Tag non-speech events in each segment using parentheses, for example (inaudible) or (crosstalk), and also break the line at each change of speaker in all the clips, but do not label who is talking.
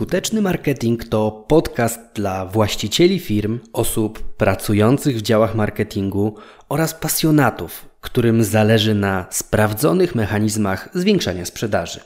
Skuteczny marketing to podcast dla właścicieli firm, osób pracujących w działach marketingu oraz pasjonatów, którym zależy na sprawdzonych mechanizmach zwiększania sprzedaży.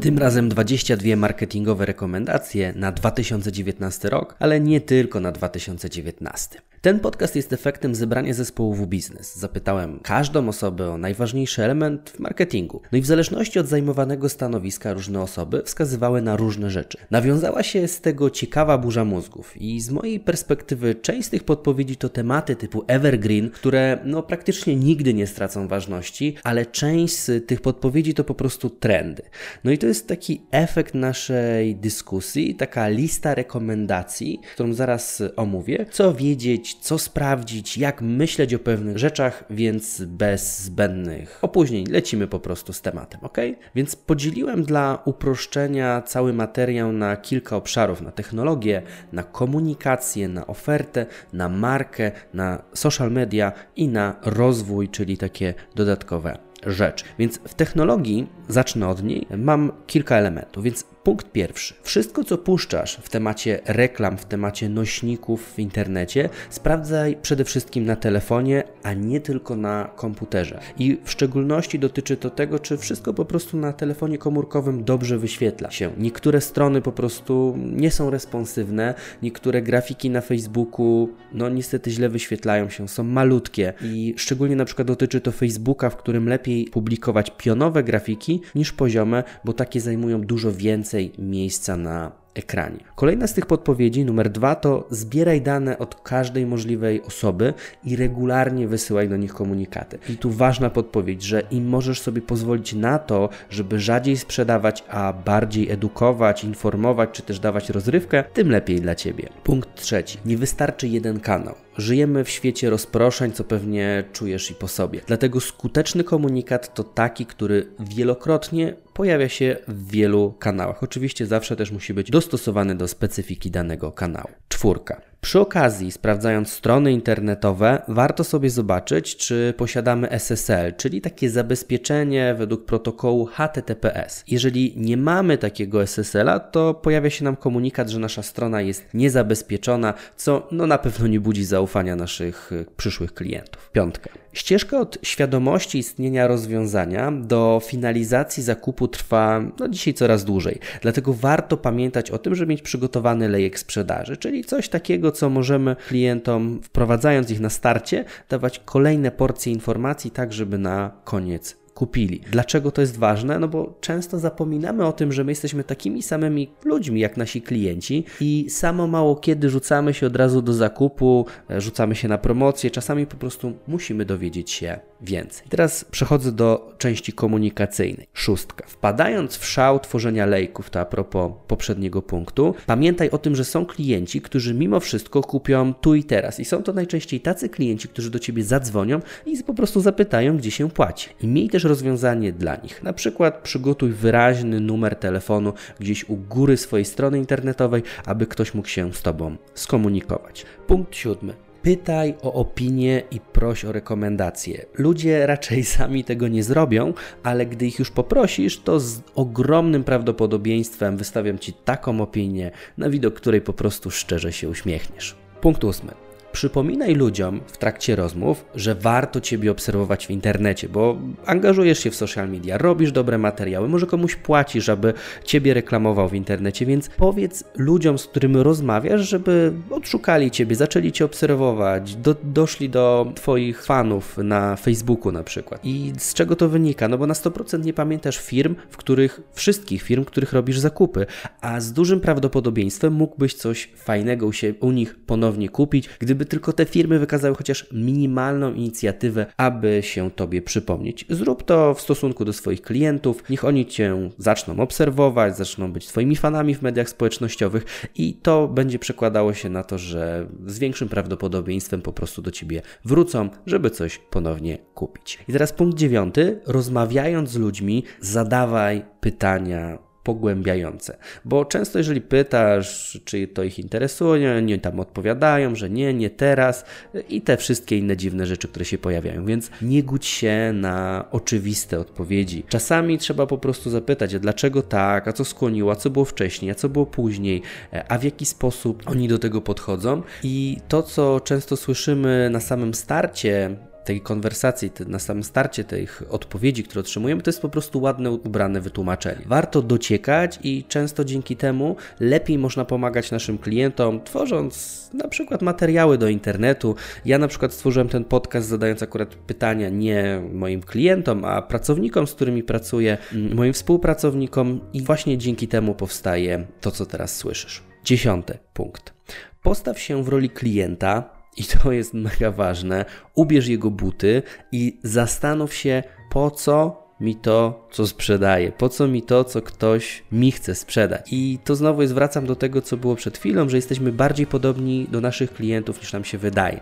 Tym razem 22 marketingowe rekomendacje na 2019 rok, ale nie tylko na 2019. Ten podcast jest efektem zebrania zespołu w biznes. Zapytałem każdą osobę o najważniejszy element w marketingu. No i w zależności od zajmowanego stanowiska różne osoby wskazywały na różne rzeczy. Nawiązała się z tego ciekawa burza mózgów i z mojej perspektywy część z tych podpowiedzi to tematy typu evergreen, które no praktycznie nigdy nie stracą ważności, ale część z tych podpowiedzi to po prostu trendy. No i to jest taki efekt naszej dyskusji, taka lista rekomendacji, którą zaraz omówię, co wiedzieć, co sprawdzić, jak myśleć o pewnych rzeczach, więc bez zbędnych opóźnień lecimy po prostu z tematem, ok? Więc podzieliłem dla uproszczenia cały materiał na kilka obszarów: na technologię, na komunikację, na ofertę, na markę, na social media i na rozwój, czyli takie dodatkowe rzecz. Więc w technologii, zacznę od niej, mam kilka elementów. Więc punkt pierwszy. Wszystko, co puszczasz w temacie reklam, w temacie nośników w internecie, sprawdzaj przede wszystkim na telefonie, a nie tylko na komputerze. I w szczególności dotyczy to tego, czy wszystko po prostu na telefonie komórkowym dobrze wyświetla się. Niektóre strony po prostu nie są responsywne, niektóre grafiki na Facebooku, no niestety źle wyświetlają się, są malutkie i szczególnie na przykład dotyczy to Facebooka, w którym lepiej publikować pionowe grafiki niż poziome, bo takie zajmują dużo więcej miejsca na ekranie. Kolejna z tych podpowiedzi, numer dwa, to zbieraj dane od każdej możliwej osoby i regularnie wysyłaj do nich komunikaty. I tu ważna podpowiedź, że im możesz sobie pozwolić na to, żeby rzadziej sprzedawać, a bardziej edukować, informować, czy też dawać rozrywkę, tym lepiej dla Ciebie. Punkt trzeci. Nie wystarczy jeden kanał. Żyjemy w świecie rozproszeń, co pewnie czujesz i po sobie. Dlatego skuteczny komunikat to taki, który wielokrotnie pojawia się w wielu kanałach. Oczywiście zawsze też musi być dostosowany do specyfiki danego kanału. Czwórka. Przy okazji, sprawdzając strony internetowe, warto sobie zobaczyć, czy posiadamy SSL, czyli takie zabezpieczenie według protokołu HTTPS. Jeżeli nie mamy takiego SSL-a, to pojawia się nam komunikat, że nasza strona jest niezabezpieczona, co no na pewno nie budzi zaufania naszych y, przyszłych klientów. Piątka. Ścieżka od świadomości istnienia rozwiązania do finalizacji zakupu trwa no, dzisiaj coraz dłużej. Dlatego warto pamiętać o tym, żeby mieć przygotowany lejek sprzedaży, czyli coś takiego, co możemy klientom, wprowadzając ich na starcie, dawać kolejne porcje informacji, tak żeby na koniec kupili. Dlaczego to jest ważne? No bo często zapominamy o tym, że my jesteśmy takimi samymi ludźmi jak nasi klienci i samo mało kiedy rzucamy się od razu do zakupu, e, rzucamy się na promocję, czasami po prostu musimy dowiedzieć się więcej. Teraz przechodzę do części komunikacyjnej. Szóstka. Wpadając w szał tworzenia lejków, to a propos poprzedniego punktu, pamiętaj o tym, że są klienci, którzy mimo wszystko kupią tu i teraz. I są to najczęściej tacy klienci, którzy do ciebie zadzwonią i po prostu zapytają, gdzie się płaci. I miej też rozwiązanie dla nich. Na przykład przygotuj wyraźny numer telefonu gdzieś u góry swojej strony internetowej, aby ktoś mógł się z Tobą skomunikować. Punkt siódmy. Pytaj o opinię i proś o rekomendacje. Ludzie raczej (laughs) sami tego nie zrobią, ale gdy ich już poprosisz, to z ogromnym prawdopodobieństwem wystawiam Ci taką opinię, na widok której po prostu szczerze się uśmiechniesz. Punkt ósmy. Przypominaj ludziom w trakcie rozmów, że warto Ciebie obserwować w internecie, bo angażujesz się w social media, robisz dobre materiały, może komuś płacisz, aby Ciebie reklamował w internecie, więc powiedz ludziom, z którymi rozmawiasz, żeby odszukali Ciebie, zaczęli Cię obserwować, do, doszli do Twoich fanów na Facebooku na przykład. I z czego to wynika? No bo na 100% nie pamiętasz firm, w których, wszystkich firm, w których robisz zakupy, a z dużym prawdopodobieństwem mógłbyś coś fajnego u, się, u nich ponownie kupić, gdyby tylko te firmy wykazały chociaż minimalną inicjatywę, aby się Tobie przypomnieć. Zrób to w stosunku do swoich klientów, niech oni Cię zaczną obserwować, zaczną być Twoimi fanami w mediach społecznościowych i to będzie przekładało się na to, że z większym prawdopodobieństwem po prostu do Ciebie wrócą, żeby coś ponownie kupić. I teraz punkt dziewiąty. Rozmawiając z ludźmi, zadawaj pytania pogłębiające. Bo często, jeżeli pytasz, czy to ich interesuje, oni tam odpowiadają, że nie, nie teraz i te wszystkie inne dziwne rzeczy, które się pojawiają. Więc nie gódź się na oczywiste odpowiedzi. Czasami trzeba po prostu zapytać, a dlaczego tak, a co skłoniło, a co było wcześniej, a co było później, a w jaki sposób oni do tego podchodzą. I to, co często słyszymy na samym starcie, tej konwersacji, na samym starcie tych odpowiedzi, które otrzymujemy, to jest po prostu ładne, ubrane wytłumaczenie. Warto dociekać i często dzięki temu lepiej można pomagać naszym klientom, tworząc na przykład materiały do internetu. Ja na przykład stworzyłem ten podcast zadając akurat pytania nie moim klientom, a pracownikom, z którymi pracuję, moim współpracownikom i właśnie dzięki temu powstaje to, co teraz słyszysz. Dziesiąty punkt. Postaw się w roli klienta, i (laughs) to jest mega ważne, ubierz jego buty i zastanów się, po co mi to, co sprzedaje, po co mi to, co ktoś mi chce sprzedać. I to znowu jest, wracam do tego, co było przed chwilą, że jesteśmy bardziej podobni do naszych klientów niż nam się wydaje.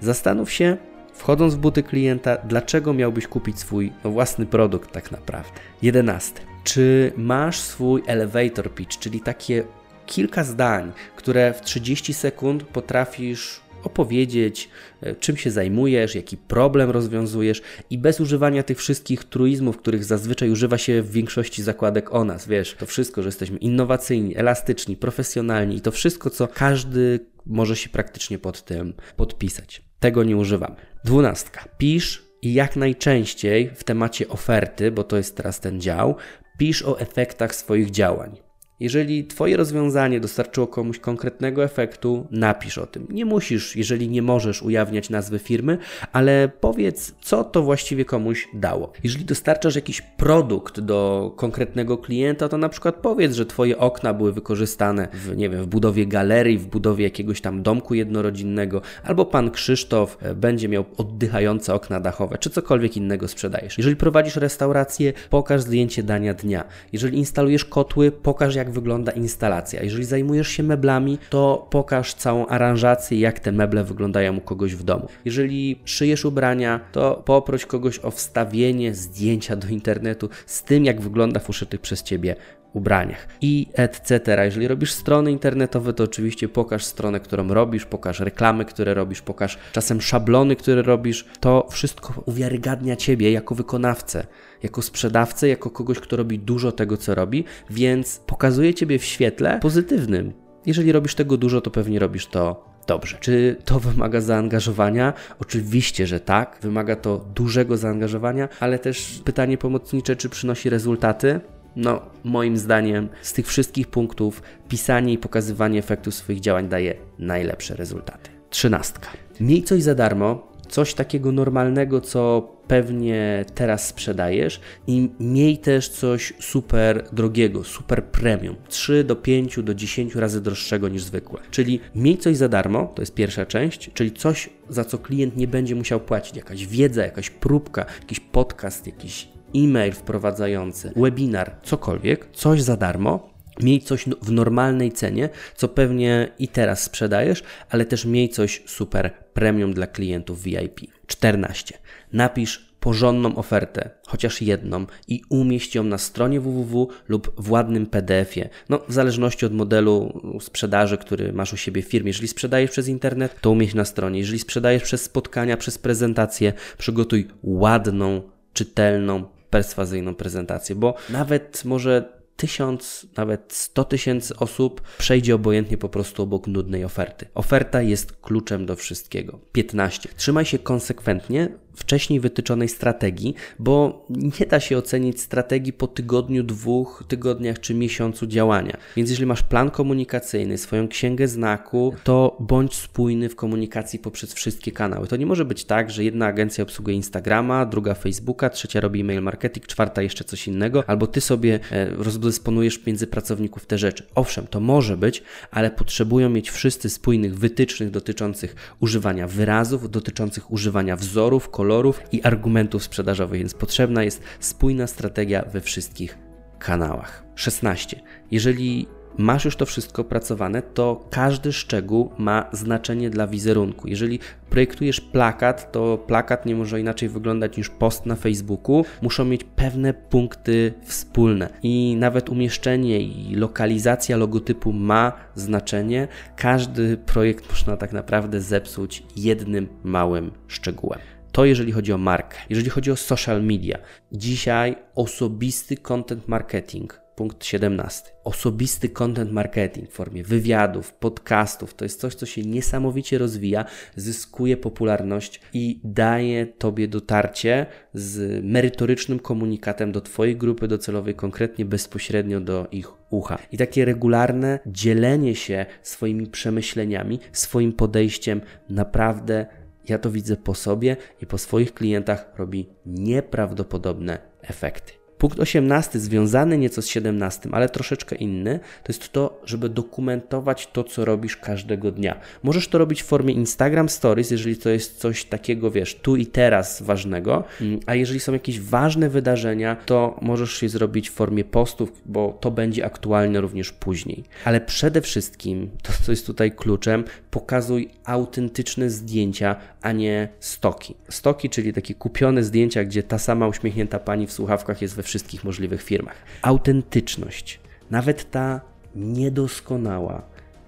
Zastanów się, wchodząc w buty klienta, dlaczego miałbyś kupić swój no, własny produkt tak naprawdę. Jedenasty. Czy masz swój elevator pitch, czyli takie kilka zdań, które w 30 sekund potrafisz opowiedzieć, e, czym się zajmujesz, jaki problem rozwiązujesz i bez używania tych wszystkich truizmów, których zazwyczaj używa się w większości zakładek o nas, wiesz, to wszystko, że jesteśmy innowacyjni, elastyczni, profesjonalni i to wszystko, co każdy może się praktycznie pod tym podpisać. Tego nie używam. Dwunastka. Pisz i jak najczęściej w temacie oferty, bo to jest teraz ten dział, pisz o efektach swoich działań. Jeżeli Twoje rozwiązanie dostarczyło komuś konkretnego efektu, napisz o tym. Nie musisz, jeżeli nie możesz ujawniać nazwy firmy, ale powiedz, co to właściwie komuś dało. Jeżeli dostarczasz jakiś produkt do konkretnego klienta, to na przykład powiedz, że Twoje okna były wykorzystane w, nie wiem, w budowie galerii, w budowie jakiegoś tam domku jednorodzinnego, albo pan Krzysztof e, będzie miał oddychające okna dachowe, czy cokolwiek innego sprzedajesz. Jeżeli prowadzisz restaurację, pokaż zdjęcie dania dnia. Jeżeli instalujesz kotły, pokaż jak jak wygląda instalacja. Jeżeli zajmujesz się meblami, to pokaż całą aranżację, jak te meble wyglądają u kogoś w domu. Jeżeli szyjesz ubrania, to poproś kogoś o wstawienie zdjęcia do internetu z tym, jak wygląda w uszytych przez ciebie ubraniach i etc. Jeżeli robisz strony internetowe, to oczywiście pokaż stronę, którą robisz, pokaż reklamy, które robisz, pokaż czasem szablony, które robisz. To wszystko uwiarygadnia Ciebie jako wykonawcę, jako sprzedawcę, jako kogoś, kto robi dużo tego, co robi, więc pokazuje Ciebie w świetle pozytywnym. Jeżeli robisz tego dużo, to pewnie robisz to dobrze. Czy to wymaga zaangażowania? Oczywiście, że tak. Wymaga to dużego zaangażowania, ale też pytanie pomocnicze, czy przynosi rezultaty? No, moim zdaniem z tych wszystkich punktów pisanie i pokazywanie efektów swoich działań daje najlepsze rezultaty. Trzynastka. Miej coś za darmo, coś takiego normalnego, co pewnie teraz sprzedajesz i miej też coś super drogiego, super premium, 3 do 5 do 10 razy droższego niż zwykłe. Czyli miej coś za darmo, to jest pierwsza część, czyli coś, za co klient nie będzie musiał płacić, jakaś wiedza, jakaś próbka, jakiś podcast, jakiś e-mail wprowadzający, webinar, cokolwiek, coś za darmo, Miej coś w normalnej cenie, co pewnie i teraz sprzedajesz, ale też miej coś super premium dla klientów VIP. 14. Napisz porządną ofertę, chociaż jedną, i umieść ją na stronie www lub w ładnym PDF-ie. No, w zależności od modelu sprzedaży, który masz u siebie w firmie. Jeżeli sprzedajesz przez internet, to umieść na stronie. Jeżeli sprzedajesz przez spotkania, przez prezentację, przygotuj ładną, czytelną, perswazyjną prezentację, bo nawet może tysiąc, nawet sto tysięcy osób przejdzie obojętnie po prostu obok nudnej oferty. Oferta jest kluczem do wszystkiego. 15. Trzymaj się konsekwentnie wcześniej wytyczonej strategii, bo nie da się ocenić strategii po tygodniu, dwóch tygodniach czy miesiącu działania. Więc jeżeli masz plan komunikacyjny, swoją księgę znaku, to bądź spójny w komunikacji poprzez wszystkie kanały. To nie może być tak, że jedna agencja obsługuje Instagrama, druga Facebooka, trzecia robi e-mail marketing, czwarta jeszcze coś innego, albo ty sobie e, rozdysponujesz między pracowników te rzeczy. Owszem, to może być, ale potrzebują mieć wszyscy spójnych wytycznych dotyczących używania wyrazów, dotyczących używania wzorów, kolorów, kolorów i argumentów sprzedażowych, więc potrzebna jest spójna strategia we wszystkich kanałach. 16. Jeżeli masz już to wszystko opracowane, to każdy szczegół ma znaczenie dla wizerunku. Jeżeli projektujesz plakat, to plakat nie może inaczej wyglądać niż post na Facebooku. Muszą mieć pewne punkty wspólne i nawet umieszczenie i lokalizacja logotypu ma znaczenie. Każdy projekt można tak naprawdę zepsuć jednym małym szczegółem. To jeżeli chodzi o markę. Jeżeli chodzi o social media, dzisiaj osobisty content marketing Punkt 17. Osobisty content marketing w formie wywiadów, podcastów to jest coś, co się niesamowicie rozwija, zyskuje popularność i daje Tobie dotarcie z merytorycznym komunikatem do Twojej grupy docelowej, konkretnie bezpośrednio do ich ucha. I takie regularne dzielenie się swoimi przemyśleniami, swoim podejściem naprawdę ja to widzę po sobie i po swoich klientach robi nieprawdopodobne efekty. Punkt 18, związany nieco z 17, ale troszeczkę inny, to jest to, żeby dokumentować to, co robisz każdego dnia. Możesz to robić w formie Instagram Stories, jeżeli to jest coś takiego, wiesz, tu i teraz ważnego, mm, a jeżeli są jakieś ważne wydarzenia, to możesz je zrobić w formie postów, bo to będzie aktualne również później. Ale przede wszystkim, to co jest tutaj kluczem, pokazuj autentyczne zdjęcia, a nie stoki. Stoki, czyli takie kupione zdjęcia, gdzie ta sama uśmiechnięta pani w słuchawkach jest we wszystkich możliwych firmach. Autentyczność, nawet ta niedoskonała,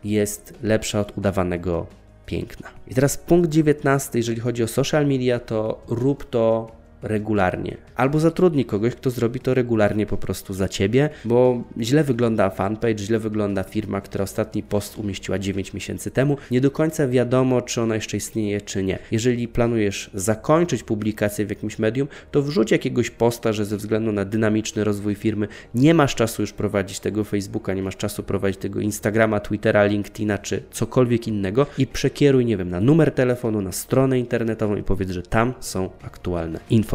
jest lepsza od udawanego piękna. I teraz punkt 19, jeżeli chodzi o social media, to rób to regularnie. Albo zatrudnij kogoś, kto zrobi to regularnie po prostu za ciebie, bo źle wygląda fanpage, źle wygląda firma, która ostatni post umieściła 9 miesięcy temu. Nie do końca wiadomo, czy ona jeszcze istnieje, czy nie. Jeżeli planujesz zakończyć publikację w jakimś medium, to wrzuć jakiegoś posta, że ze względu na dynamiczny rozwój firmy nie masz czasu już prowadzić tego Facebooka, nie masz czasu prowadzić tego Instagrama, Twittera, LinkedIna czy cokolwiek innego i przekieruj, nie wiem, na numer telefonu, na stronę internetową i powiedz, że tam są aktualne informacje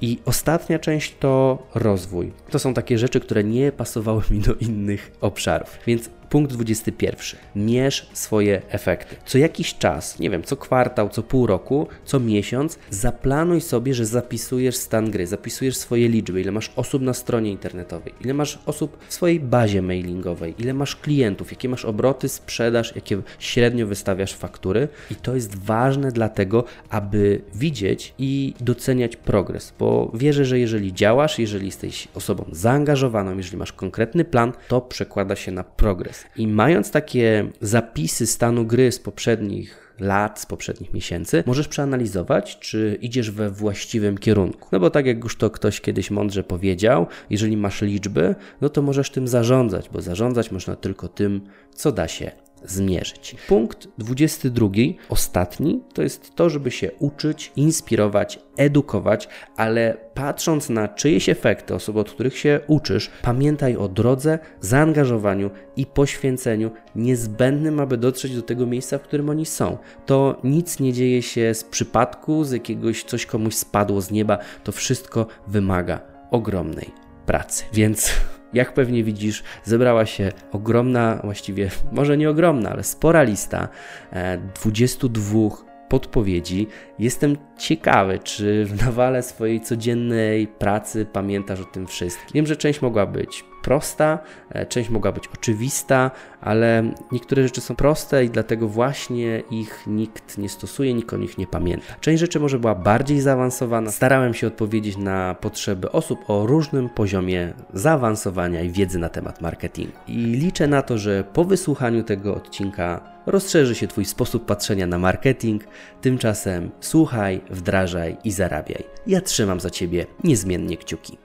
I ostatnia część to rozwój. To są takie rzeczy, które nie pasowały mi do innych obszarów. Więc Punkt 21. Mierz swoje efekty. Co jakiś czas, nie wiem, co kwartał, co pół roku, co miesiąc, zaplanuj sobie, że zapisujesz stan gry, zapisujesz swoje liczby, ile masz osób na stronie internetowej, ile masz osób w swojej bazie mailingowej, ile masz klientów, jakie masz obroty, sprzedaż, jakie średnio wystawiasz faktury. I to jest ważne dlatego, aby widzieć i doceniać progres, bo wierzę, że jeżeli działasz, jeżeli jesteś osobą zaangażowaną, jeżeli masz konkretny plan, to przekłada się na progres. I mając takie zapisy stanu gry z poprzednich lat, z poprzednich miesięcy, możesz przeanalizować, czy idziesz we właściwym kierunku. No bo tak jak już to ktoś kiedyś mądrze powiedział, jeżeli masz liczby, no to możesz tym zarządzać, bo zarządzać można tylko tym, co da się zmierzyć. Punkt 22, ostatni, to jest to, żeby się uczyć, inspirować, edukować, ale patrząc na czyjeś efekty, osoby, od których się uczysz, pamiętaj o drodze, zaangażowaniu i poświęceniu niezbędnym, aby dotrzeć do tego miejsca, w którym oni są. To nic nie dzieje się z przypadku, z jakiegoś coś komuś spadło z nieba, to wszystko wymaga ogromnej pracy. Więc jak pewnie widzisz, zebrała się ogromna, właściwie może nie ogromna, ale spora lista 22 e, podpowiedzi. Jestem ciekawy, czy w nawale swojej codziennej pracy pamiętasz o tym wszystkim. Wiem, że część mogła być prosta, e, część mogła być oczywista, ale niektóre rzeczy są proste i dlatego właśnie ich nikt nie stosuje, nikt o nich nie pamięta. Część rzeczy może była bardziej zaawansowana. Starałem się odpowiedzieć na potrzeby osób o różnym poziomie zaawansowania i wiedzy na temat marketingu. I liczę na to, że po wysłuchaniu tego odcinka rozszerzy się Twój sposób patrzenia na marketing. Tymczasem słuchaj, wdrażaj i zarabiaj. Ja trzymam za Ciebie niezmiennie kciuki.